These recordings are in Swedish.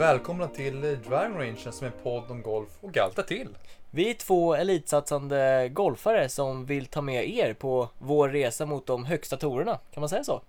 Välkomna till Driving Range som är en podd om golf och allt därtill. Vi är två elitsatsande golfare som vill ta med er på vår resa mot de högsta torerna. Kan man säga så?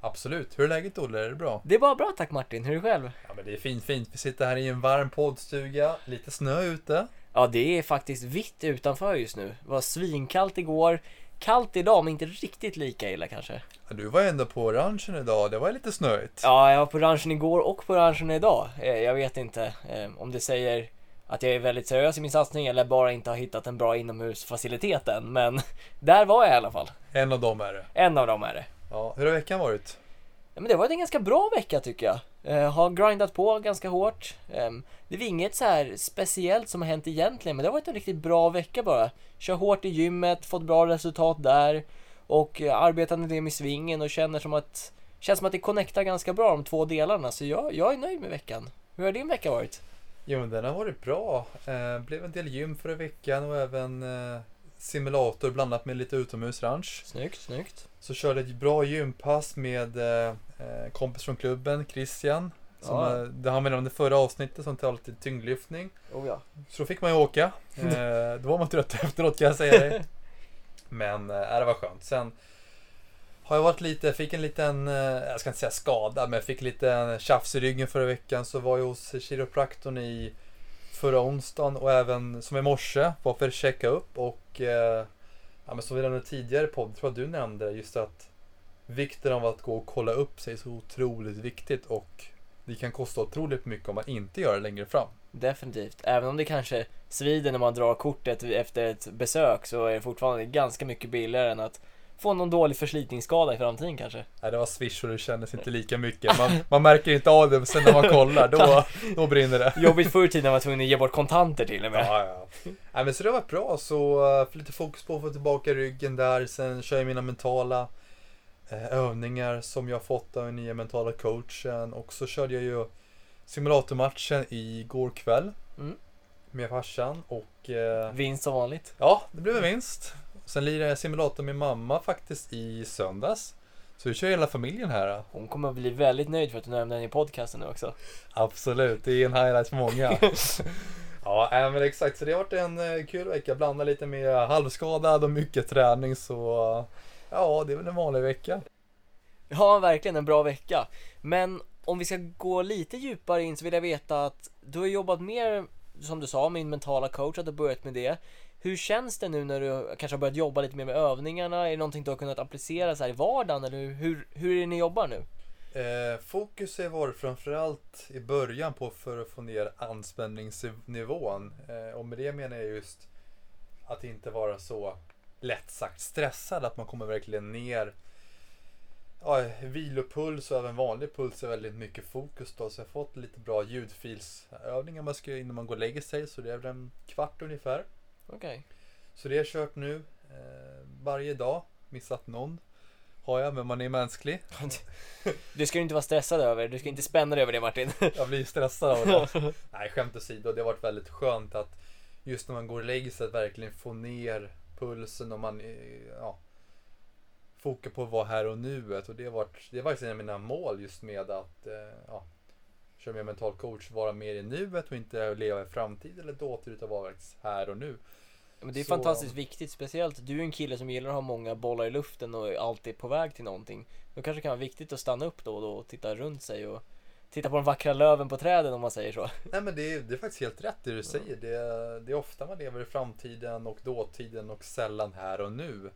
Absolut. Hur är läget Olle? Är det bra? Det är bara bra tack Martin. Hur är det själv? Ja men det är fint fint. Vi sitter här i en varm poddstuga. Lite snö ute. Ja, det är faktiskt vitt utanför just nu. Det var svinkallt igår. Kallt idag, men inte riktigt lika illa kanske. Ja, du var ändå på ranchen idag. Det var lite snöigt. Ja, jag var på ranchen igår och på ranchen idag. Eh, Jag vet inte eh, om det säger att jag är väldigt seriös i min satsning eller bara inte har hittat en bra inomhusfacilitet än. Men där var jag i alla fall. En av dem är det. En av dem är det. Ja, hur har veckan varit? Ja, men det har varit en ganska bra vecka tycker jag. Eh, har grindat på ganska hårt. Ehm, det är inget så här speciellt som har hänt egentligen, men det har varit en riktigt bra vecka bara. Kör hårt i gymmet, fått bra resultat där och eh, arbetat en del med svingen och känner som att känns som att det connectar ganska bra de två delarna, så jag, jag är nöjd med veckan. Hur har din vecka varit? Jo men den har varit bra. Eh, blev en del gym förra veckan och även eh, simulator blandat med lite utomhusranch. Snyggt, snyggt. Så körde ett bra gympass med eh, eh, kompis från klubben, Christian. Som, Ja. eh, det han nämnde förra avsnittet som tar lite tyngdlyftning. Oh ja. Så då fick man ju åka. Eh, då var man trött efteråt kan jag säga dig. Men eh, det var skönt. Sen har jag varit lite, fick en liten, eh, jag ska inte säga skada, men jag fick lite tjafs i ryggen förra veckan. Så var jag hos kiropraktorn i förra onsdagen och även som i morse var för att checka upp och eh, ja, men som vi nämnde tidigare på tror jag du nämnde just att vikten av att gå och kolla upp sig är så otroligt viktigt och det kan kosta otroligt mycket om man inte gör det längre fram. Definitivt. Även om det kanske svider när man drar kortet efter ett besök så är det fortfarande ganska mycket billigare än att få någon dålig förslitningsskada i framtiden kanske. Nej, det var swish och det kändes inte lika mycket. Man, man märker inte av det, men sen när man kollar, då, då brinner det. Jobbigt förr i tiden när man var tvungen att ge bort kontanter till och med. Ja, ja. Nej, men så det var bra, så uh, lite fokus på att få tillbaka ryggen där. Sen kör jag mina mentala eh, övningar som jag fått av den nya mentala coachen. Och så körde jag ju simulatormatchen igår kväll Mm. med farsan. Och eh, Vinst som vanligt. ja, det blev en vinst. Sen lirade jag simulator med mamma faktiskt i söndags. Så vi kör hela familjen här. Hon kommer att bli väldigt nöjd för att du nämnde den i podcasten nu också. Absolut, det är en highlight för många. ja, äh, men exakt. Så det har varit en eh, kul vecka. Blanda lite med halvskadad och mycket träning. Så ja, det är väl en vanlig vecka. Ja, verkligen en bra vecka. Men om vi ska gå lite djupare in så vill jag veta att du har jobbat mer, som du sa, med din mentala coach, att du har börjat med det. Hur känns det nu när du kanske har börjat jobba lite mer med övningarna? Är det någonting du har kunnat applicera så här i vardagen eller hur, hur är det ni jobbar nu? Eh, fokus har varit framförallt i början på för att få ner anspänningsnivån. Eh, och med det menar jag just att inte vara så lätt sagt stressad. Att man kommer verkligen ner. Ja, vilopuls och även vanlig puls är väldigt mycket fokus då. Så jag har fått lite bra ljudfilsövningar man ska göra innan man går och lägger sig. Så det är väl en kvart ungefär. Okej. Så det har jag kört nu eh, varje dag. Missat någon har jag, men man är mänsklig. Du ska ju inte vara stressad över, du ska inte spänna dig över det Martin. Jag blir stressad av det. Nej, skämt åsido. Det har varit väldigt skönt att just när man går och lägger sig att verkligen få ner pulsen och man eh, ja, fokar på att vara här och nuet. Och det har varit, det har varit en av mina mål just med att eh, ja, köra med mental coach, vara mer i nuet och inte leva i framtid eller dåtid utan vara här och nu. Men det är Så- fantastiskt viktigt, speciellt du är en kille som gillar att ha många bollar i luften och är alltid på väg till någonting. Då kanske det kan vara viktigt att stanna upp då och då och titta runt sig och titta på de vackra löven på träden om man säger så. Nej men det är, det är faktiskt helt rätt det du säger. Det, är- det är ofta man lever i framtiden och dåtiden och sällan här och nu.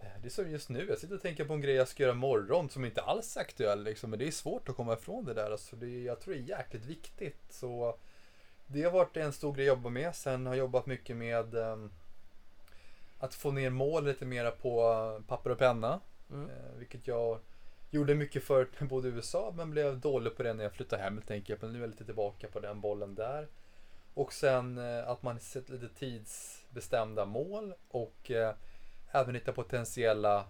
Eh, Det är som just nu, jag sitter och tänker på en grej jag ska göra imorgon som inte alls är aktuell liksom, men det är svårt att komma ifrån det där. Alltså det, jag tror det är jäkligt viktigt. Så det har varit en stor grej att jobba med. Sen har jag jobbat mycket med ehm, att få ner mål lite mera på eh, papper och penna. Mm. Eh, vilket jag gjorde mycket förut när jag bodde i USA men blev dålig på det när jag flyttade hem helt enkelt. Men nu är jag lite tillbaka på den bollen där. Och sen eh, att man sätter lite tidsbestämda mål och eh, även hitta potentiella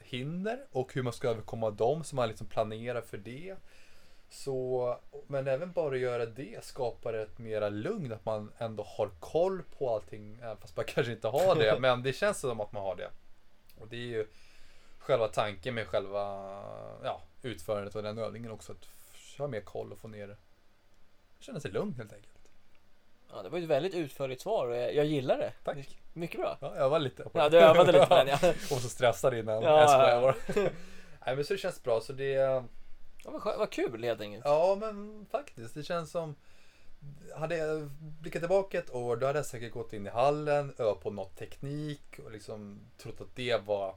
hinder och hur man ska överkomma dem så man liksom planerar för det. Så, men även bara göra det skapar ett mera lugn att man ändå har koll på allting fast man kanske inte har det. Men det känns som att man har det. Och det är ju själva tanken med själva ja, utförandet av den övningen också. Att ha mer koll och få ner känner sig lugn helt enkelt. Ja, det var ju ett väldigt utförligt svar och jag, gillar det. Tack. My- Mycket bra. Ja, jag var lite på Ja, det. du övade lite på den ja. Och så stressad innan. Ja, jag ja. Nej men så det känns bra så det ja vad, vad kul helt enkelt. Ja men faktiskt det känns som hade jag blickat tillbaka ett år då hade jag säkert gått in i hallen, övat på något teknik och liksom trott att det var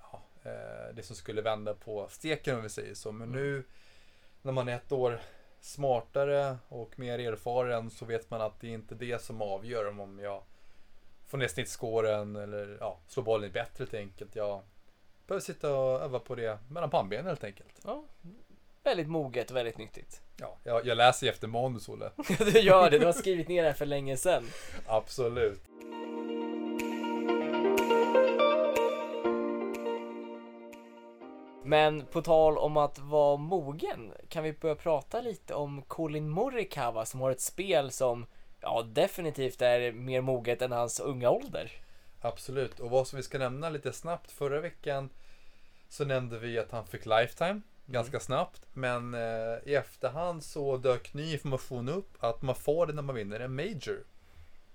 ja, eh, det som skulle vända på steken om vi säger så. Men nu när man är ett år smartare och mer erfaren så vet man att det är inte det som avgör om jag får ner snittskåren eller ja, slår bollen bättre helt enkelt. Jag behöver sitta och öva på det mellan pannbenen helt enkelt. Ja, väldigt moget och väldigt nyttigt. Ja, jag, jag läser ju efter manus Olle. du gör det, du har skrivit ner det här för länge sedan. Absolut. Men på tal om att vara mogen kan vi börja prata lite om Colin Morikawa som har ett spel som ja, definitivt är mer moget än hans unga ålder. Absolut. Och vad som vi ska nämna lite snabbt. Förra veckan så nämnde vi att han fick Lifetime ganska snabbt. Men eh, i efterhand så dök ny information upp att man får det när man vinner en Major.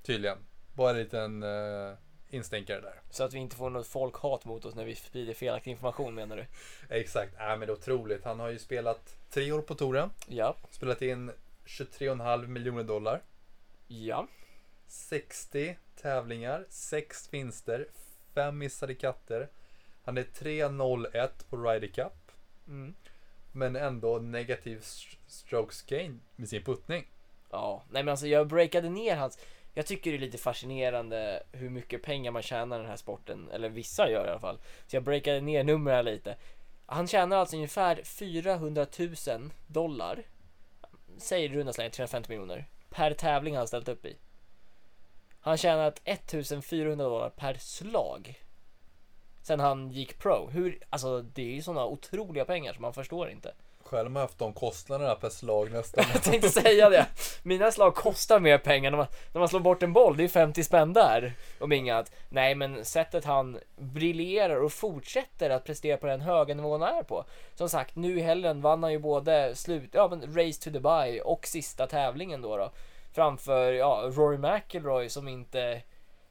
Tydligen. Bara en liten eh, instänkare där. Så att vi inte får något folkhat mot oss när vi sprider felaktig information menar du? Exakt. Äh, men det är otroligt. Han har ju spelat tre år på touren. Ja. Spelat in 23,5 miljoner dollar. Ja. 60 tävlingar, 6 vinster, 5 missade katter. Han är 3-0-1 på Ryder Cup. Mm. Men ändå negativ st- strokes gain med sin puttning. Ja, nej men alltså jag breakade ner hans Jag tycker det är lite fascinerande hur mycket pengar man tjänar i den här sporten Eller vissa gör i alla fall. Så jag breakade ner numren lite. Han tjänar alltså ungefär 400 000 dollar Säg i runda slängar 350 miljoner Per tävling han ställt upp i. Han tjänat 1400 dollar per slag Sen han gick pro Hur, alltså det är ju sådana otroliga pengar som man förstår inte Själv har jag haft de kostnaderna per slag nästan. Jag tänkte säga det. Mina slag kostar mer pengar när man, när man slår bort en boll. Det är 50 spänn där. Om inget. Nej, men sättet han briljerar och fortsätter att prestera på den höga nivån han är på. Som sagt, nu i helgen vann han ju både slut, ja, men Race to Dubai och sista tävlingen då. då framför ja, Rory McIlroy som inte...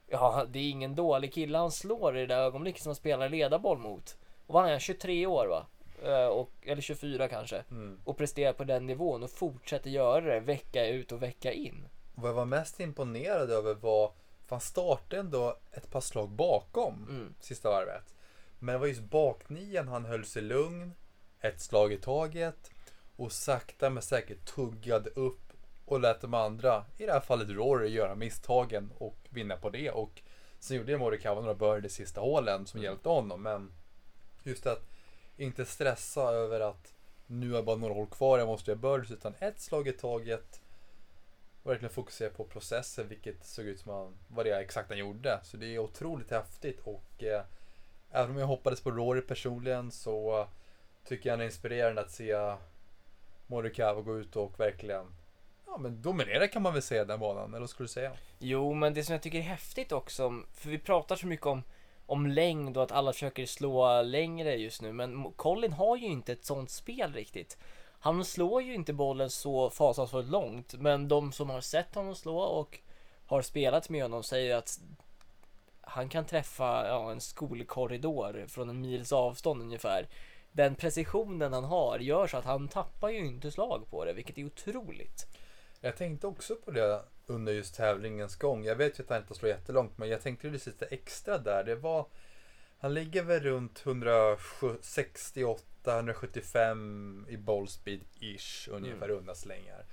Ja, det är ingen dålig kille han slår i det där ögonblicket som han spelar ledarboll mot. Och vad är han? 23 år va? Eh, Och, eller 24 kanske Mm. och presterar på den nivån och fortsätter göra det vecka ut och vecka in. Vad jag var mest imponerad över var, för han startade ändå ett par slag bakom Mm. sista varvet. Men det var just baknian han höll sig lugn, ett slag i taget och sakta men säkert tuggade upp och lät de andra, i det här fallet Rory, göra misstagen och vinna på det. Och sen gjorde Morikawa några birdies i sista hålen som hjälpte honom. Men just att inte stressa över att nu är bara några hål kvar, jag måste göra birdies. Utan ett slag i taget. Och verkligen fokusera på processen, vilket såg ut som han, vad det är exakt han gjorde. Så det är otroligt häftigt och eh, även om jag hoppades på Rory personligen så tycker jag det är inspirerande att se Morikawa gå ut och verkligen ja, men dominera kan man väl säga den banan, eller vad skulle du säga? Jo, men det som jag tycker är häftigt också, för vi pratar så mycket om, om längd och att alla försöker slå längre just nu, men Colin har ju inte ett sånt spel riktigt. Han slår ju inte bollen så fasansfullt långt, men de som har sett honom slå och har spelat med honom säger att han kan träffa ja, en skolkorridor från en mils avstånd ungefär. Den precisionen han har gör så att han tappar ju inte slag på det, vilket är otroligt. Jag tänkte också på det under just tävlingens gång. Jag vet ju att han inte slår jättelångt, men jag tänkte lite extra där. Det var, han ligger väl runt 168-175 i bollspeed ish, ungefär runda slängar.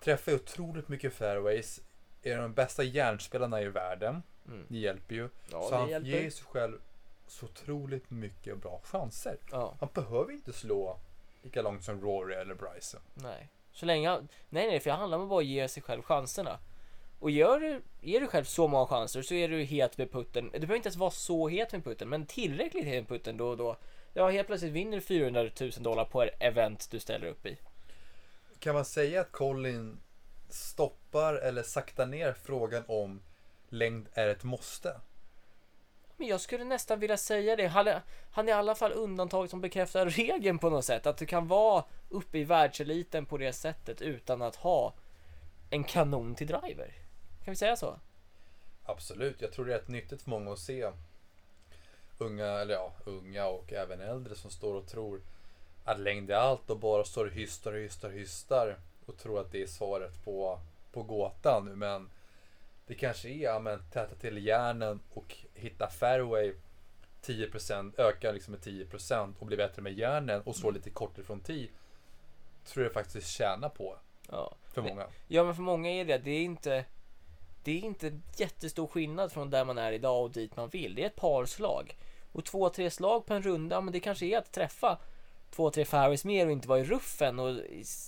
Träffar otroligt mycket fairways. Är de bästa järnspelarna i världen. Mm. Det hjälper ju. Ja, så han hjälper. ger sig själv så otroligt mycket bra chanser. Ja, Han behöver inte slå lika långt som Rory eller Bryson. nej. Så länge han, nej nej, för det handlar om att bara ge sig själv chanserna. Och gör du, ger du själv så många chanser så är du het med putten. Du behöver inte ens vara så het med putten, men tillräckligt het med putten då och då. Ja, helt plötsligt vinner du 400 000 dollar på ett event du ställer upp i. Kan man säga att Colin stoppar eller saktar ner frågan om längd är ett måste? Men jag skulle nästan vilja säga det. Han är, han är i alla fall undantaget som bekräftar regeln på något sätt. Att du kan vara uppe i världseliten på det sättet utan att ha en kanon till driver. Kan vi säga så? Absolut, jag tror det är rätt nyttigt för många att se unga, eller ja, unga och även äldre som står och tror att längd är allt och bara står och hystar och hystar och hystar och tror att det är svaret på, på gåtan. Men det kanske är ja, täta till järnen och hitta fairway 10%, öka liksom med 10% och bli bättre med järnen och slå lite kortare från tee. Tror jag faktiskt tjänar på Ja. för många. Ja, men för många är det. Det är inte. Det är inte jättestor skillnad från där man är idag och dit man vill. Det är ett par slag. Och två, tre slag på en runda, men det kanske är att träffa två, tre fairways mer och inte vara i ruffen och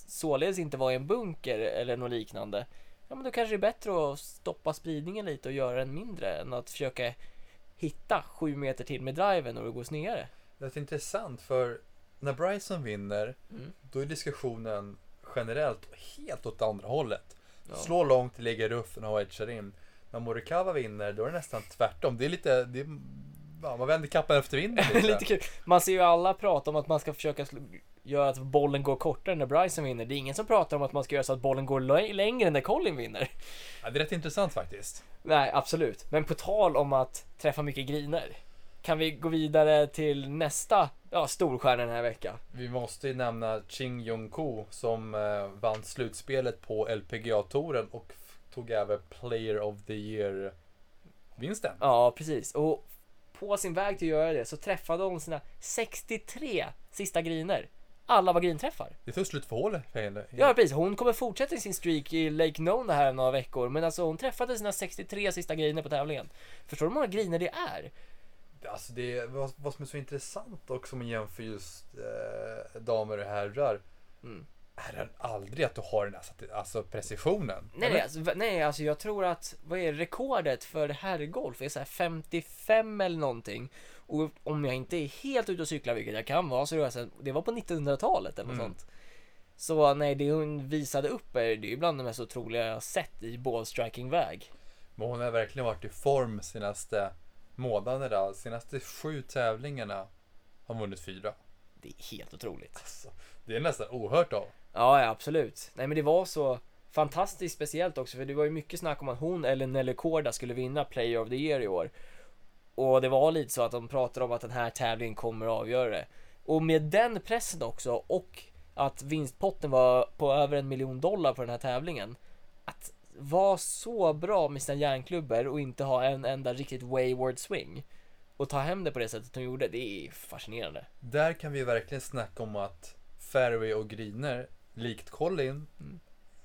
således inte vara i en bunker eller något liknande. Ja, men då kanske det är bättre att stoppa spridningen lite och göra den mindre än att försöka hitta sju meter till med driven och det går snedare. Det är intressant för när Bryson vinner Mm. då är diskussionen generellt helt åt andra hållet. Ja. Slå långt, ligga i ruffen och edgar in. När Morikawa vinner då är det nästan tvärtom. Det är lite, det är, ja, man vänder kappan efter vinden lite. Lite kul. Man ser ju alla prata om att man ska försöka sl- göra att bollen går kortare när Bryson vinner. Det är ingen som pratar om att man ska göra så att bollen går lä- längre när Colin vinner. Ja, det är rätt intressant faktiskt. Nej, absolut. Men på tal om att träffa mycket griner. Kan vi gå vidare till nästa ja, storstjärna den här veckan? Vi måste ju nämna Ching Jong Ko som eh, vann slutspelet på LPGA-touren och tog även Player of the Year-vinsten. Ja, precis. Och på sin väg till att göra det så träffade hon sina 63 sista griner. Alla var grinträffar. Det tog slut för henne. Ja, precis. Hon kommer fortsätta sin streak i Lake Nona här några veckor. Men alltså hon träffade sina 63 sista griner på tävlingen. Förstår du hur många griner det är? Alltså det vad, vad som är så intressant också om man jämför just eh, damer och herrar. Mm. Är det aldrig att du har den här alltså precisionen? Nej, nej, alltså, nej, alltså jag tror att, vad är rekordet för herrgolf? är så här 55 eller någonting. Och om jag inte är helt ute och cyklar, vilket jag kan vara, så det, det var på 1900-talet eller något Mm. sånt. Så nej, det hon visade upp är, det är bland det mest otroliga jag sett i ballstriking-väg. Men hon har verkligen varit i form senaste månaderna. Senaste sju tävlingarna har hon vunnit fyra. Det är helt otroligt. Alltså, det är nästan ohört av. Ja, ja, absolut. Nej, men det var så fantastiskt speciellt också, för det var ju mycket snack om att hon eller Nelly Korda skulle vinna Player of the Year i år. Och det var lite så att de pratade om att den här tävlingen kommer att avgöra det. Och med den pressen också och att vinstpotten var på över en miljon dollar på den här tävlingen. Att vara så bra med sina järnklubbor och inte ha en enda riktigt wayward swing och ta hem det på det sättet hon gjorde, det är fascinerande. Där kan vi verkligen snacka om att fairway och greener, likt Colin, Mm.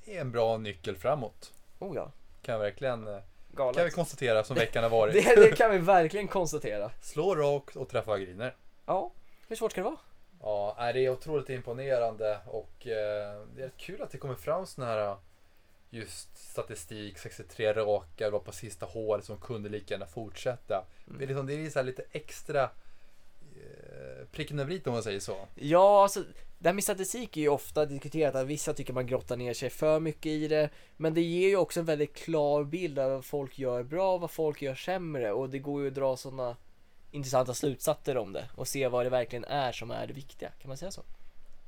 är en bra nyckel framåt. Oh ja, Kan verkligen eh, galet. kan vi konstatera som veckan har varit. Det, det kan vi verkligen konstatera. Slå rakt och träffa greener. Ja, hur svårt ska det vara? Ja, det är otroligt imponerande och eh, det är kul att det kommer fram sån här just statistik, 63 raka, var på sista hålet som kunde lika gärna fortsätta. Det är, liksom, det är så lite extra eh, pricken över i om man säger så. Ja, alltså det här med statistik är ju ofta diskuterat att vissa tycker man grottar ner sig för mycket i det. Men det ger ju också en väldigt klar bild av vad folk gör bra och vad folk gör sämre. Och det går ju att dra sådana intressanta slutsatser om det och se vad det verkligen är som är det viktiga. Kan man säga så?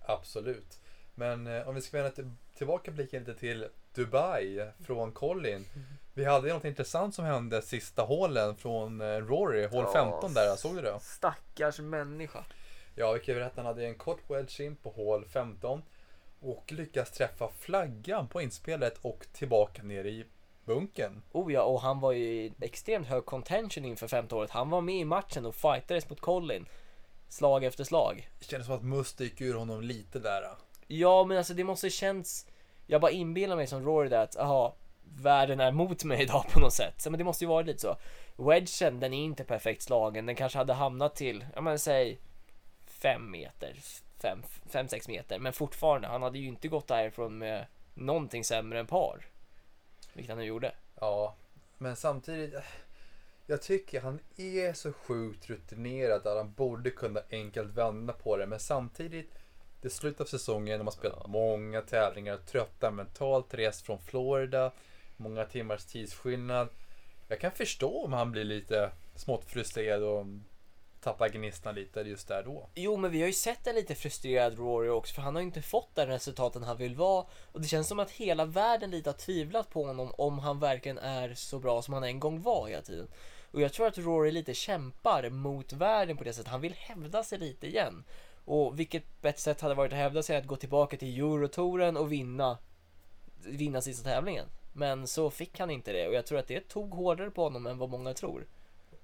Absolut. Men eh, om vi ska vända till, tillbaka blicken lite till Dubai från Colin. Vi hade ju något intressant som hände sista hålen från eh, Rory, hål Ja. 15 där, såg du det? Stackars människa. Ja, vi kan berätta han hade en kort wedge in på hål 15 och lyckas träffa flaggan på inspelet och tillbaka ner i bunken. Oh ja, och han var ju i extremt hög contention inför femte året. Han var med i matchen och fightades mot Colin. Slag efter slag. Det kändes som att must gick ur honom lite där. Ja, men alltså det måste känns... Jag bara inbillar mig som Rory där att, aha, världen är mot mig idag på något sätt. Så, men det måste ju vara lite så. Wedgen, den är inte perfekt slagen. Den kanske hade hamnat till, ja men säg, fem meter, fem, fem, sex meter. Men fortfarande, han hade ju inte gått därifrån med någonting sämre än par. Vilket han nu gjorde. Ja, men samtidigt. Jag tycker han är så sjukt rutinerad att han borde kunna enkelt vända på det. Men samtidigt, det är slutet av säsongen, de har spelat många tävlingar, trötta mentalt, rest från Florida, många timmars tidsskillnad. Jag kan förstå om han blir lite smått frustrerad och tappar gnistan lite just där då. Jo, men vi har ju sett en lite frustrerad Rory också, för han har ju inte fått den resultaten han vill vara. Och det känns som att hela världen lite har tvivlat på honom om han verkligen är så bra som han en gång var hela tiden. Och jag tror att Rory lite kämpar mot världen på det sättet. Han vill hävda sig lite igen. Och vilket bättre sätt hade varit att hävda sig än att gå tillbaka till Eurotouren och vinna, vinna sista tävlingen. Men så fick han inte det och jag tror att det tog hårdare på honom än vad många tror.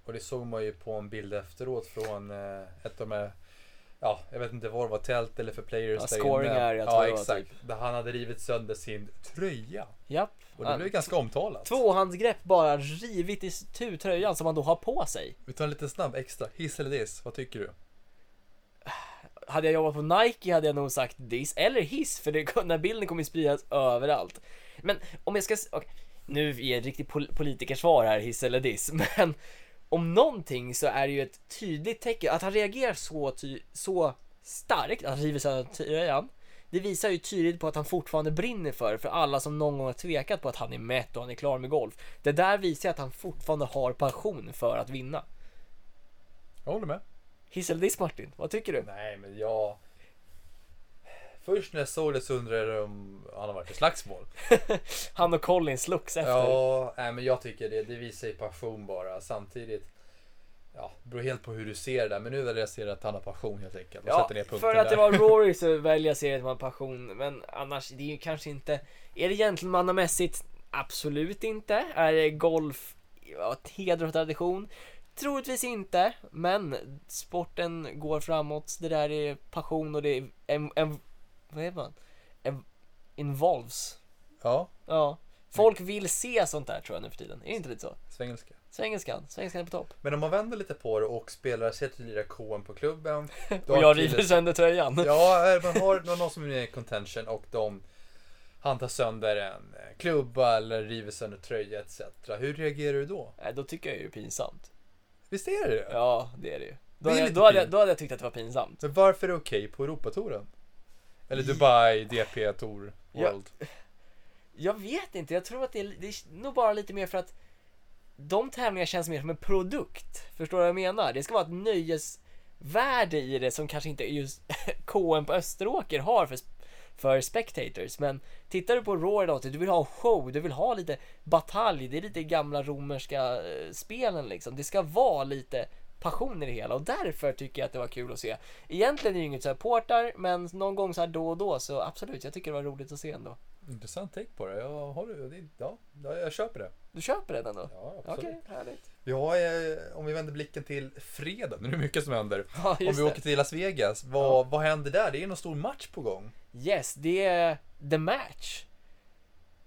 Och det såg man ju på en bild efteråt från eh, ett av de här, ja, jag vet inte vad det var, tält eller för players Ja, där scoring inne. tror Ja, jag det var, exakt. typ. Där han hade rivit sönder sin tröja. Japp. Och det Ja, blev ganska omtalat. Tvåhandsgrepp bara rivit i tröjan som han då har på sig. Vi tar en lite snabb extra. Hiss eller diss? Vad tycker du? Hade jag jobbat på Nike hade jag nog sagt diss eller hiss för det, den här bilden kommer ju spridas överallt. Men om jag ska, okay, okej, nu är det ett riktigt pol- politikersvar här, hiss eller diss, men om någonting så är det ju ett tydligt tecken att han reagerar så, ty- så starkt, att han river sönder tröjan. Det visar ju tydligt på att han fortfarande brinner för för alla som någon gång har tvekat på att han är mätt och han är klar med golf. Det där visar att han fortfarande har passion för att vinna. Jag håller med. Hiss eller diss Martin, vad tycker du? Nej, men jag... Först när jag såg det så undrade jag om han har varit i slagsmål. Han och Colin slogs efter. Ja, nej, men jag tycker det. Det visar ju passion bara. Samtidigt, ja, det beror helt på hur du ser det där. Men nu väljer jag att se att han har passion helt enkelt. Och Ja, ner för att det där. var Rory så väljer jag serien med passion. Men annars, det är ju kanske inte... Är det gentlemannamässigt? Absolut inte. Är det golf ja, heder och tradition? Troligtvis inte, men sporten går framåt. Det där är passion och det är en, en, vad heter man? En, involves. Ja, Ja. Folk vill se sånt där tror jag nu för tiden. Är det inte lite så? svengelska. Svengelskan, svengelskan är på topp. Men om man vänder lite på det och spelar, säg att du lirar KM på klubben. Och jag river sönder tröjan. Ja, eh, man har någon som är i contention och de han tar sönder en eh, klubba eller river sönder tröja etc. Hur reagerar du då? Då tycker jag ju det är pinsamt. Visst är det det? Ja, det är det ju. Då, hade, jag- då, hade, jag- då hade jag tyckt att det var pinsamt. Men varför är det okej på Europatouren? Eller Dubai DP Tour. World? Jag vet inte, jag tror att det är, det är nog bara lite mer för att de tävlingarna känns mer som en produkt. Förstår du vad jag menar? Det ska vara ett nöjesvärde i det som kanske inte just KM på Österåker har för, för spectators. Men tittar du på Raw idag, du vill ha show, du vill ha lite batalj, det är lite gamla romerska eh, spelen liksom. Det ska vara lite passion i det hela och därför tycker jag att det var kul att se. Egentligen är det ju inget så här portar, men någon gång så här då och då så absolut, jag tycker det var roligt att se ändå. Intressant take på det. Jag, håller, det ja, ja, jag köper det. Du köper den ändå? Ja, Okej, absolut. härligt. Vi har, eh, om vi vänder blicken till fredag, nu är det mycket som händer. Ja, Om vi det. åker till Las Vegas, vad, vad händer där? Det är någon stor match på gång. Yes, det är The Match.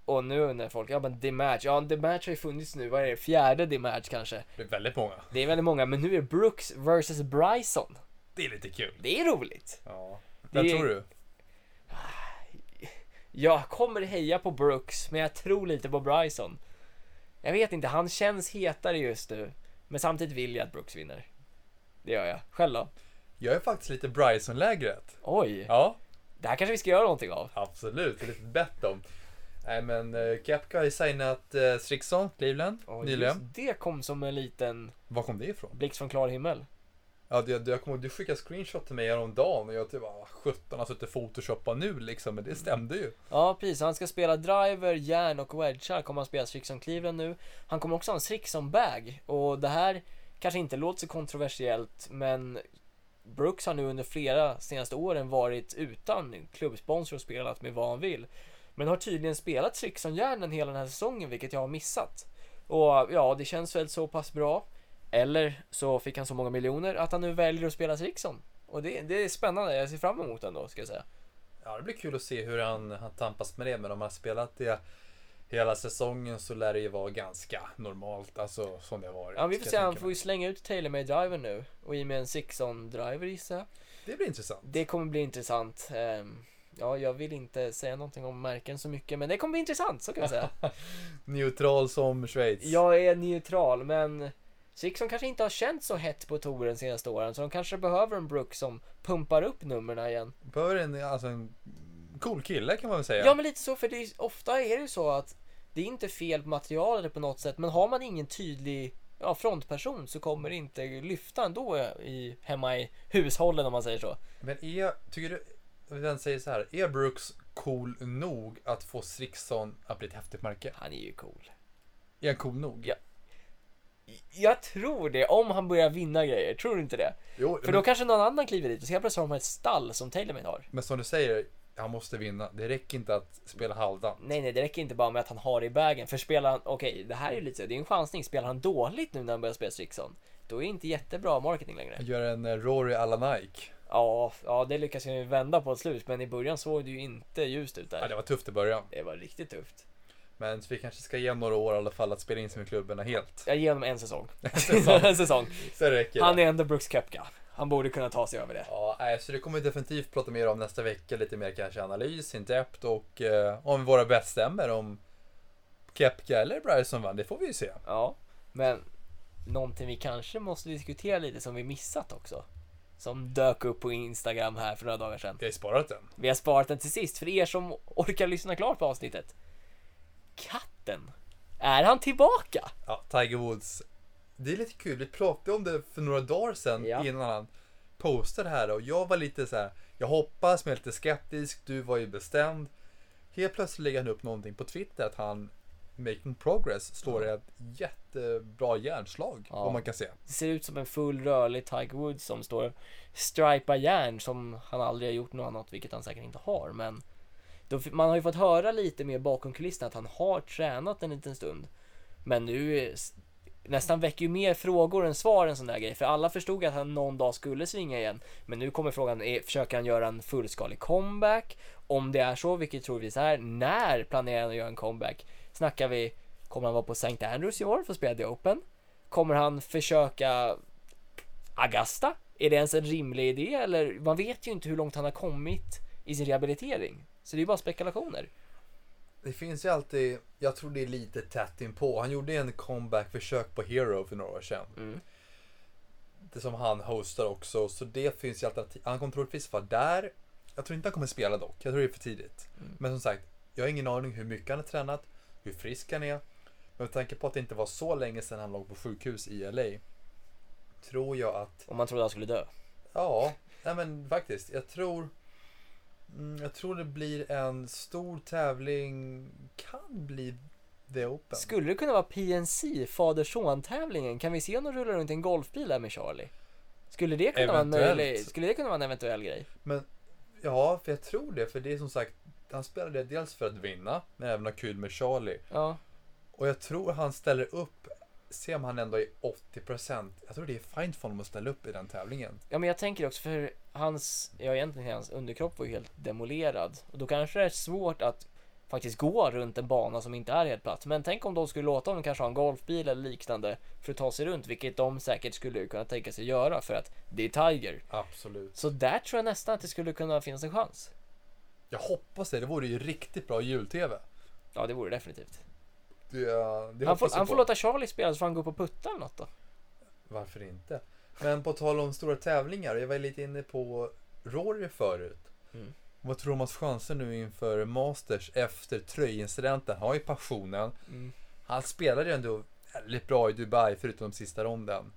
Och nu undrar folk, ja men The Match, ja The Match har ju funnits nu, vad är det, fjärde The Match kanske? Det är väldigt många. Det är väldigt många, men nu är Brooks vs Bryson. Det är lite kul. Det är roligt. Ja. Det Vem tror du? Jag kommer heja på Brooks, men jag tror lite på Bryson. Jag vet inte, han känns hetare just nu. Men samtidigt vill jag att Brooks vinner. Det gör jag. Själv då? Jag är faktiskt lite Bryson-lägret. Oj, Ja, det här kanske vi ska göra någonting av. absolut. Det är lite bett om. Nej men uh, Kepka har ju signat uh, Strickson, Cleveland, Oj, nyligen. Det kom som en liten Var kom det ifrån? blixt från klar himmel. Ja, du, jag kommer ihåg, du skickade screenshot till mig häromdagen och jag typ bara, 17 har suttit photoshoppa nu liksom, men det stämde ju. Ja, precis. Han ska spela driver, järn och wedgar kommer han spela som Cleveland nu. Han kommer också ha en som bag och det här kanske inte låter så kontroversiellt, men Brooks har nu under flera senaste åren varit utan klubbsponsor och spelat med vad han vill. Men har tydligen spelat som järnen hela den här säsongen, vilket jag har missat. Och ja, det känns väl så pass bra. Eller så fick han så många miljoner att han nu väljer att spela Strixon. Och det, det är spännande, jag ser fram emot den då, ska jag säga. Ja, det blir kul att se hur han, han tampas med det, men om han har spelat det hela säsongen så lär det ju vara ganska normalt, alltså som det har varit. Ja, vi får se. Han får ju slänga ut TaylorMade driver nu. Och i med en Sixon driver gissar jag. Det blir intressant. Det kommer bli intressant. Ehm, ja, jag vill inte säga någonting om märken så mycket, men det kommer bli intressant, så kan jag säga. Neutral som Schweiz. jag är neutral, men Sixon kanske inte har känt så hett på touren senaste åren, så de kanske behöver en Brook som pumpar upp numren igen. Behöver en, alltså en cool kille kan man väl säga. Ja, men lite så, för det är, ofta är det ju så att det är inte fel på materialet på något sätt, men har man ingen tydlig ja, frontperson så kommer det inte lyfta ändå i, hemma i hushållen om man säger så. Men är, tycker du, den säger så här, är Brooks cool nog att få Strickson att bli ett häftigt märke? Han är ju cool. Är han cool nog? Ja. Jag tror det, om han börjar vinna grejer. Tror du inte det? Jo, För men, då kanske någon annan kliver dit och så helt plötsligt har de ett stall som TaylorMade har. men som du säger, han måste vinna. Det räcker inte att spela halvdant. Nej, nej, det räcker inte bara med att han har det i bagen. För spelar han, okej, det här är ju lite det är en chansning. Spelar han dåligt nu när han börjar spela Strickson, då är det inte jättebra marketing längre. Gör en eh, Rory alla Nike. Ja, ja, det lyckas ju vända på ett slut, men i början såg det ju inte ljust ut Ja, där. det var tufft i början. Det var riktigt tufft. Men vi kanske ska ge några år i alla fall att spela in sig med klubbarna helt. Jag ger honom en säsong. Säsong. en säsong. Så räcker Han är ändå Brooks Koepka. Han borde kunna ta sig över det. Ja, så det kommer vi definitivt prata mer om nästa vecka. Lite mer kanske analys, in depth och eh, om våra bäststämmer om Kepka eller Bryson vann. Det får vi ju se. Ja, men någonting vi kanske måste diskutera lite som vi missat också. Som dök upp på Instagram här för några dagar sedan. Jag har sparat den. Vi har sparat den till sist för er som orkar lyssna klart på avsnittet. Katten. Är han tillbaka? Ja, Tiger Woods. Det är lite kul. Vi pratade om det för några dagar sedan Ja. innan han postade det här och jag var lite så här. Jag hoppas, men jag är lite skeptisk. Du var ju bestämd. Helt plötsligt lägger han upp någonting på Twitter att han making progress slår ett jättebra järnslag. Ja. Om man kan se. Det ser ut som en full rörlig Tiger Woods som står stripa järn som han aldrig har gjort något annat, vilket han säkert inte har. Men då, man har ju fått höra lite mer bakom kulisserna att han har tränat en liten stund. Men nu nästan väcker ju mer frågor än svar en sån där grej. För alla förstod att han någon dag skulle svinga igen. Men nu kommer frågan, är, försöker han göra en fullskalig comeback? Om det är så, vilket troligtvis är, när planerar han att göra en comeback? Snackar vi, kommer han vara på St. Andrews i år för att spela The Open? Kommer han försöka Augusta? Är det ens en rimlig idé? Eller man vet ju inte hur långt han har kommit i sin rehabilitering. Så det är bara spekulationer. Det finns ju alltid, jag tror det är lite tätt inpå. Han gjorde en comeback-försök på Hero för några år sedan. Mm. Det som han hostar också, så det finns ju alternativ. Han kommer troligtvis vara där. Jag tror inte han kommer spela dock, jag tror det är för tidigt. Mm. Men som sagt, jag har ingen aning hur mycket han har tränat, hur frisk han är. Men med tanke på att det inte var så länge sedan han låg på sjukhus i LA. Tror jag att, Om man trodde han skulle dö. ja, nej men faktiskt. Jag tror, mm, jag tror det blir en stor tävling, kan bli The Open. Skulle det kunna vara PNC, fader-son-tävlingen? Kan vi se honom rulla runt i en golfbil där med Charlie? Skulle det kunna vara en möjlig, skulle det kunna vara en eventuell grej? Men ja, för jag tror det. För det är som sagt, han spelade dels för att vinna, men även ha kul med Charlie. Ja, Och jag tror han ställer upp, se om han ändå är 80%. Jag tror det är fint för honom att ställa upp i den tävlingen. ja men jag tänker också för hans, ja egentligen hans underkropp var ju helt demolerad. Och då kanske det är svårt att faktiskt gå runt en bana som inte är helt platt. Men tänk om de skulle låta honom kanske ha en golfbil eller liknande för att ta sig runt, vilket de säkert skulle kunna tänka sig göra för att det är Tiger. Absolut. Så där tror jag nästan att det skulle kunna finnas en chans. Jag hoppas det. Det vore ju riktigt bra jul-tv. Ja, det vore det definitivt. Det, det Han får, han får låta Charlie spela så får han gå upp och putta eller något då. Varför inte? Men på tal om stora tävlingar. Jag var lite inne på Rory förut. Mm. Vad tror du om hans chanser nu inför Masters efter tröjincidenten? Han har ju passionen. Mm. Han spelade ju ändå väldigt bra i Dubai förutom sista ronden.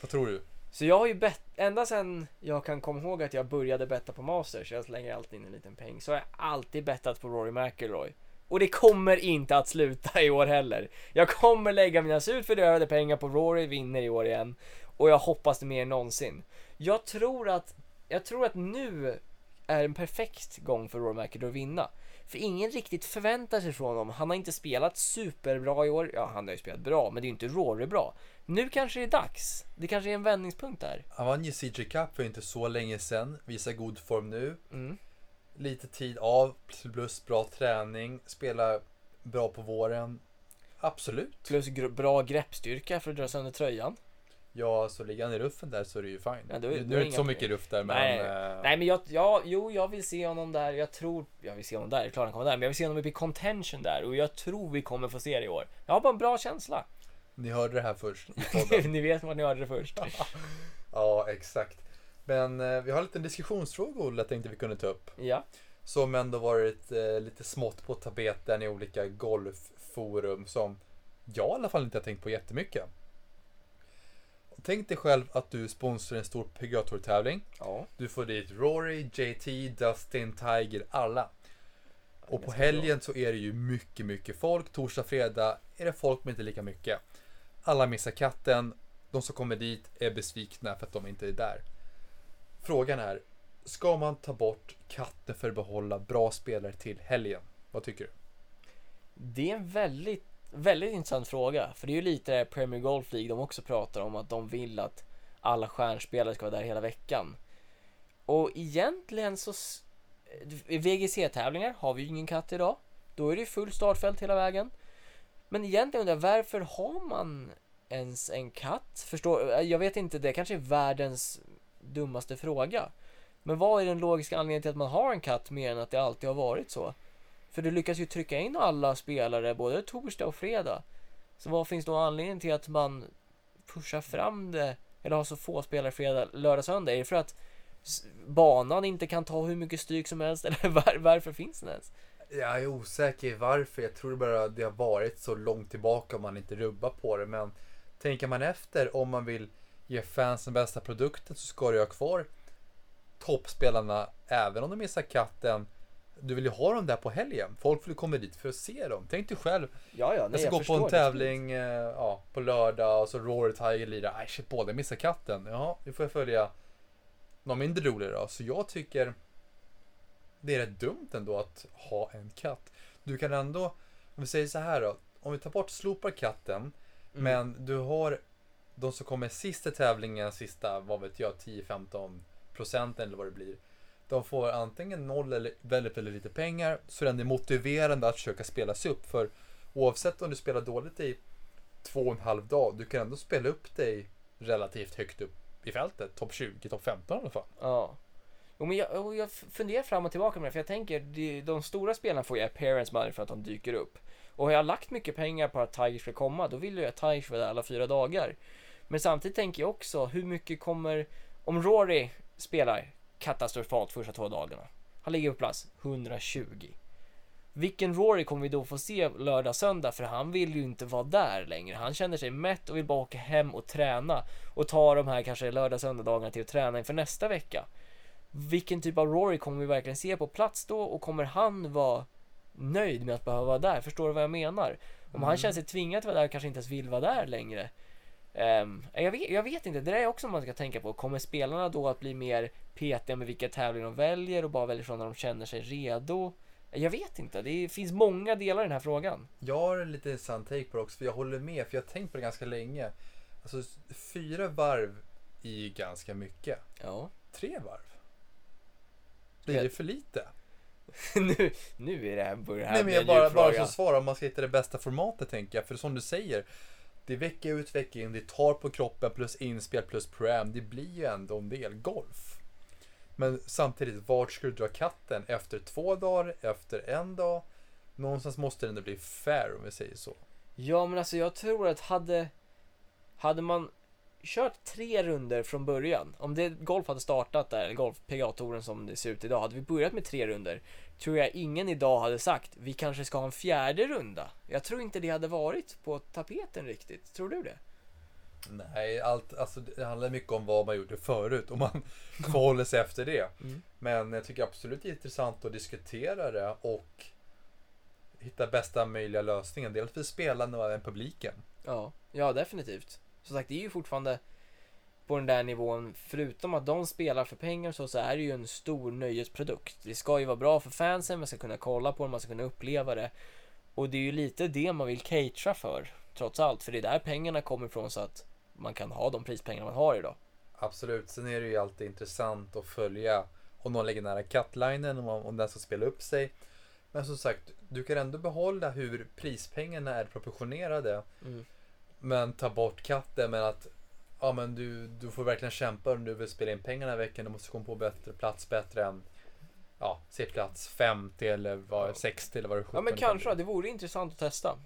Vad tror du? Så jag har ju bett, ända sedan jag kan komma ihåg att jag började betta på Masters, jag slänger alltid in en liten peng, så har jag alltid bettat på Rory McIlroy. Och det kommer inte att sluta i år heller. Jag kommer lägga mina surt fördärvade pengar på Rory vinner i år igen. Och jag hoppas det mer än någonsin. Jag tror att, jag tror att nu är en perfekt gång för Rory McIlroy att vinna. För ingen riktigt förväntar sig från honom. Han har inte spelat superbra i år. Ja, han har ju spelat bra, men det är ju inte Rory bra. Nu kanske det är dags. Det kanske är en vändningspunkt där. Han vann ju CJ Cup för inte så länge sedan. Visar god form nu. Mm. Lite tid av, plus bra träning. Spelar bra på våren. Absolut. Plus bra greppstyrka för att dra sönder tröjan. Ja, så ligger han i ruffen där så är det ju fine. Ja, då är- nu då är är det det inte så mycket ruff där men... Nej. eh, Nej men jag, ja, jo jag vill se honom där. Jag tror, jag vill se honom där, är klart han kommer där. Men jag vill se honom uppe i contention där och jag tror vi kommer få se det i år. Jag har bara en bra känsla. Ni hörde det här först i. Ni vet vad ni hörde det först. ja, exakt. Men eh, vi har en liten diskussionsfråga Olle, jag tänkte vi kunde ta upp. Ja. Som ändå varit eh, lite smått på tapeten i olika golfforum som jag i alla fall inte har tänkt på jättemycket. Tänk dig själv att du sponsrar en stor PGA Tour-tävling. Ja. Du får dit Rory, JT, Dustin, Tiger, alla. Och på helgen så är det ju mycket, mycket folk. Torsdag, fredag är det folk men inte lika mycket. Alla missar katten. De som kommer dit är besvikna för att de inte är där. Frågan är, ska man ta bort katten för att behålla bra spelare till helgen? Vad tycker du? Det är en väldigt, väldigt intressant fråga. För det är ju lite det här Premier Golf League de också pratar om att de vill att alla stjärnspelare ska vara där hela veckan. Och egentligen så... I VGC-tävlingar har vi ju ingen katt idag. Då är det ju full startfält hela vägen. Men egentligen undrar jag, varför har man ens en katt? Förstår, eh, jag vet inte, det kanske är världens dummaste fråga. Men vad är den logiska anledningen till att man har en katt mer än att det alltid har varit så? För du lyckas ju trycka in alla spelare både torsdag och fredag. Så vad finns då anledningen till att man pushar fram det eller har så få spelare fredag, lördag, söndag? Är det för att banan inte kan ta hur mycket stryk som helst eller var, varför finns den ens? Jag är osäker varför. Jag tror bara det har varit så långt tillbaka om man inte rubbar på det. Men tänker man efter om man vill ge fansen bästa produkten så ska du ha kvar toppspelarna även om de missar katten. Du vill ju ha dem där på helgen. Folk vill komma dit för att se dem. Tänk dig själv. Ja, ja, jag ska gå på en tävling eh, ja, på lördag och så Rory Tiger lirar. Nej shit, båda missar katten. Ja, nu får jag följa någon mindre rolig då. Så jag tycker det är rätt dumt ändå att ha en katt. Du kan ändå, om vi säger så här då. Om vi tar bort slopar katten, Mm. men du har de som kommer sist i tävlingen, sista, vad vet jag, 10-15 procenten eller vad det blir. De får antingen noll eller väldigt, väldigt lite pengar. Så den är motiverande att försöka spela sig upp. För oavsett om du spelar dåligt i två och en halv dag, du kan ändå spela upp dig relativt högt upp i fältet. Topp 20, topp 15 i alla fall. Ja. Jo, men jag, och jag funderar fram och tillbaka med det, för jag tänker de, de stora spelarna får ju appearance money för att de dyker upp. Och har jag lagt mycket pengar på att Tiger ska komma, då vill jag att Tiger ska vara där alla fyra dagar. Men samtidigt tänker jag också, hur mycket kommer, om Rory spelar katastrofalt första två dagarna, han ligger på plats 120. Vilken Rory kommer vi då få se lördag, söndag? För han vill ju inte vara där längre. Han känner sig mätt och vill bara åka hem och träna. Och ta de här kanske lördag, söndagarna till att träna inför nästa vecka. Vilken typ av Rory kommer vi verkligen se på plats då? Och kommer han vara nöjd med att behöva vara där? Förstår du vad jag menar? Om han Mm. känner sig tvingad att vara där och kanske inte ens vill vara där längre. Ehm, jag, vet, jag vet inte, det där är också man ska tänka på. Kommer spelarna då att bli mer petiga med vilka tävlingar de väljer och bara väljer sådana de känner sig redo? Jag vet inte, det finns många delar i den här frågan. Jag har en lite intressant take på det också, för jag håller med, för jag har tänkt på det ganska länge. Alltså fyra varv är ju ganska mycket. Ja. Tre varv? Blir det för lite? nu, nu är det här, börjar det här Nej men jag bara, bara som svar om man ska hitta det bästa formatet tänker jag. För som du säger, det är vecka ut vecka in, det tar på kroppen plus inspel plus pram. Det blir ju ändå en del golf. Men samtidigt, vart ska du dra katten? Efter två dagar? Efter en dag? Någonstans måste det ändå bli fair om vi säger så. Ja, men alltså jag tror att hade, hade man kört tre runder från början, om det golf hade startat där, golf PGA-touren som det ser ut idag, hade vi börjat med tre runder, tror jag ingen idag hade sagt vi kanske ska ha en fjärde runda. Jag tror inte det hade varit på tapeten riktigt. Tror du det? Nej, allt, alltså det handlar mycket om vad man gjorde förut och man förhåller sig efter det. Mm. Men jag tycker absolut det är intressant att diskutera det och hitta bästa möjliga lösningen. Dels för spelarna och även publiken. Ja, ja definitivt. Som sagt, det är ju fortfarande på den där nivån, förutom att de spelar för pengar så, så är det ju en stor nöjesprodukt. Det ska ju vara bra för fansen, man ska kunna kolla på det, man ska kunna uppleva det. Och det är ju lite det man vill catera för, trots allt. För det är där pengarna kommer ifrån så att man kan ha de prispengar man har idag. Absolut. Sen är det ju alltid intressant att följa om någon lägger nära cutlinen, om, om den ska spela upp sig. Men som sagt, du kan ändå behålla hur prispengarna är proportionerade. Mm. Men ta bort katten. Men att ja, men du, du får verkligen kämpa om du vill spela in pengarna i veckan. Du måste komma på bättre plats bättre än ja, se plats 50 eller Ja. 60 eller vad det Ja men kanske, bli. det vore intressant att testa.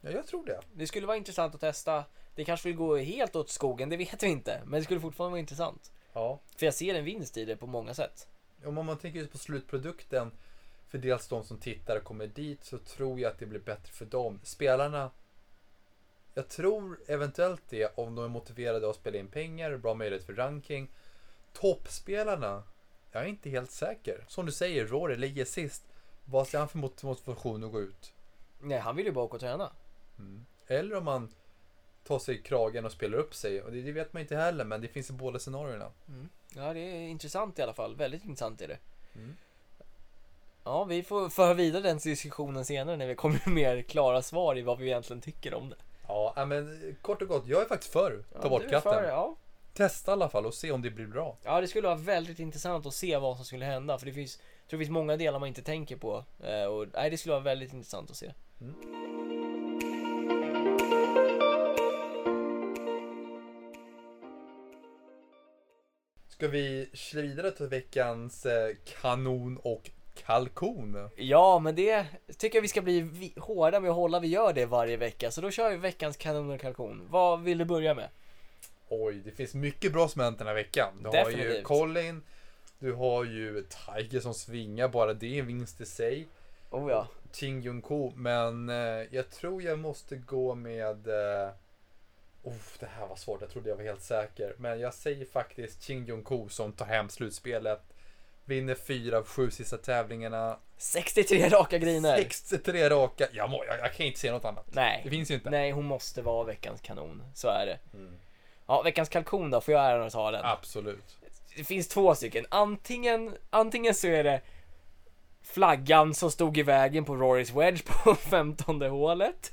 Ja, jag tror det. Det skulle vara intressant att testa. Det kanske vill gå helt åt skogen, det vet vi inte. Men det skulle fortfarande vara intressant. Ja. För jag ser en vinst i det på många sätt. Om man tänker just på slutprodukten, för dels de som tittar och kommer dit, så tror jag att det blir bättre för dem. Spelarna Jag tror eventuellt det om de är motiverade att spela in pengar, bra möjlighet för ranking. Toppspelarna, jag är inte helt säker. Som du säger, Rory ligger sist. Vad ser han för mot- motivation att gå ut? Nej, han vill ju bara åka och träna. Mm. Eller om man tar sig i kragen och spelar upp sig. Och det, det vet man inte heller, men det finns i båda scenarierna. Ja, det är intressant i alla fall. Väldigt intressant är det. Mm. Ja, vi får föra vidare den diskussionen senare när vi kommer med mer klara svar i vad vi egentligen tycker om det. Ja, ja, men kort och gott, jag är faktiskt för Ja, ta bort du är katten. för ja. Testa i alla fall och se om det blir bra. ja, det skulle vara väldigt intressant att se vad som skulle hända. För det finns, jag tror det finns många delar man inte tänker på. Eh, och, nej, det skulle vara väldigt intressant att se. Ska vi slå vidare till veckans eh, kanon och kalkon? Ja, men det tycker jag vi ska bli hårda med att hålla. Vi gör det varje vecka. Så då kör vi veckans kanon och kalkon. Vad vill du börja med? Oj, det finns mycket bra som hänt den här veckan. Du har ju Definitivt. Colin, du har ju Tiger som svingar, bara det är en vinst i sig. Oh ja. Ching Jung Ko, men eh, jag tror jag måste gå med... Eh, oh, det här var svårt, jag trodde jag var helt säker. Men jag säger faktiskt Ching Jung Ko som tar hem slutspelet. Vinner fyra av sju sista tävlingarna. 63 raka griner. 63 raka. Jag, må, jag, jag kan inte säga något annat. Nej. Det finns ju inte. Nej, hon måste vara veckans kanon. Så är det. Mm. Ja, veckans kalkon då, får jag äran att ta den? Absolut. Det finns två stycken. Antingen, antingen så är det flaggan som stod i vägen på Rorys Wedge på 15 hålet.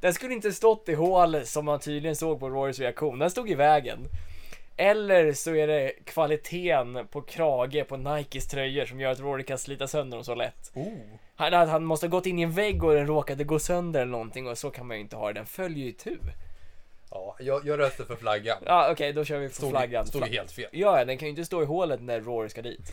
Den skulle inte stått i hål som man tydligen såg på Rorys reaktion. Den stod i vägen. Eller så är det kvaliteten på krage på Nikes tröjor som gör att Rory kan slita sönder dem så lätt. Oh. Han, han måste ha gått in i en vägg och den råkade gå sönder eller någonting och så kan man ju inte ha det. Den följer ju tu. Ja, jag, jag röstar för flaggan. Ja okej, då kör vi på Stod, flaggan. stod helt fel. Ja, den kan ju inte stå i hålet när Rory ska dit.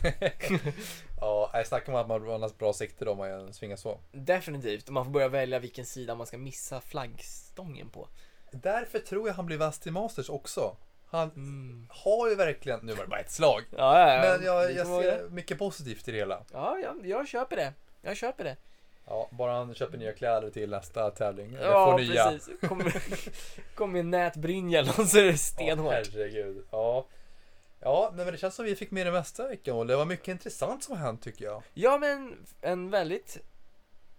Ja, jag snackar om att man har bra sikte då om man svingar så. Definitivt, och man får börja välja vilken sida man ska missa flaggstången på. Därför tror jag han blir vass till Masters också. Han Mm. har ju verkligen, nu var det bara ett slag. Ja, ja, ja. Men jag, jag ser mycket positivt i det hela. Ja, jag, jag köper det. Jag köper det. Ja, bara han köper nya kläder till nästa tävling. Ja, får nya. precis. Kommer kom en nätbrynja eller något så är det Ja, stenhårt. herregud. Ja. Ja, men det känns som vi fick med det mesta veckan och det var mycket intressant som hänt tycker jag. Ja, men en väldigt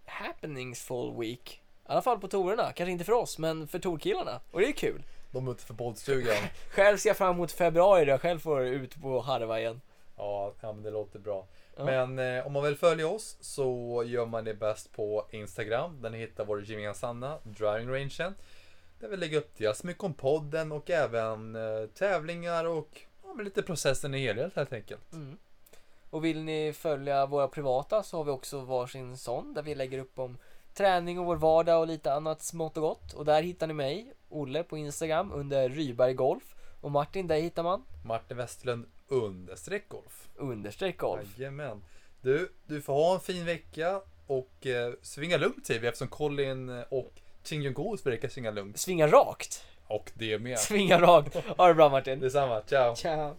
happeningsfull week. I alla fall på torerna. Kanske inte för oss, men för torkillarna. Och det är kul. De ute för poddstugan. Själv ser jag fram emot februari då jag själv får ut på harva igen. Ja, ja men det låter bra. Ja. Men eh, om man vill följa oss så gör man det bäst på Instagram där ni hittar vår gemensamma driving rangen. Där vi lägger upp dels mycket om podden och även eh, tävlingar och ja, lite processen i helhet helt enkelt. Mm. Och vill ni följa våra privata så har vi också varsin sån där vi lägger upp om träning och vår vardag och lite annat smått och gott. Och där hittar ni mig, Olle, på Instagram under Ryberg Golf. Och Martin, där hittar man Martin Westerlund understreck golf. understreck golf. Jajamän. Du, du får ha en fin vecka och eh, svinga lugnt säger vi eftersom Colin och Ching Jung Ko verkar svinga lugnt. Svinga rakt. Och det med. Svinga rakt. Ha det bra Martin. Detsamma, ciao! Ciao.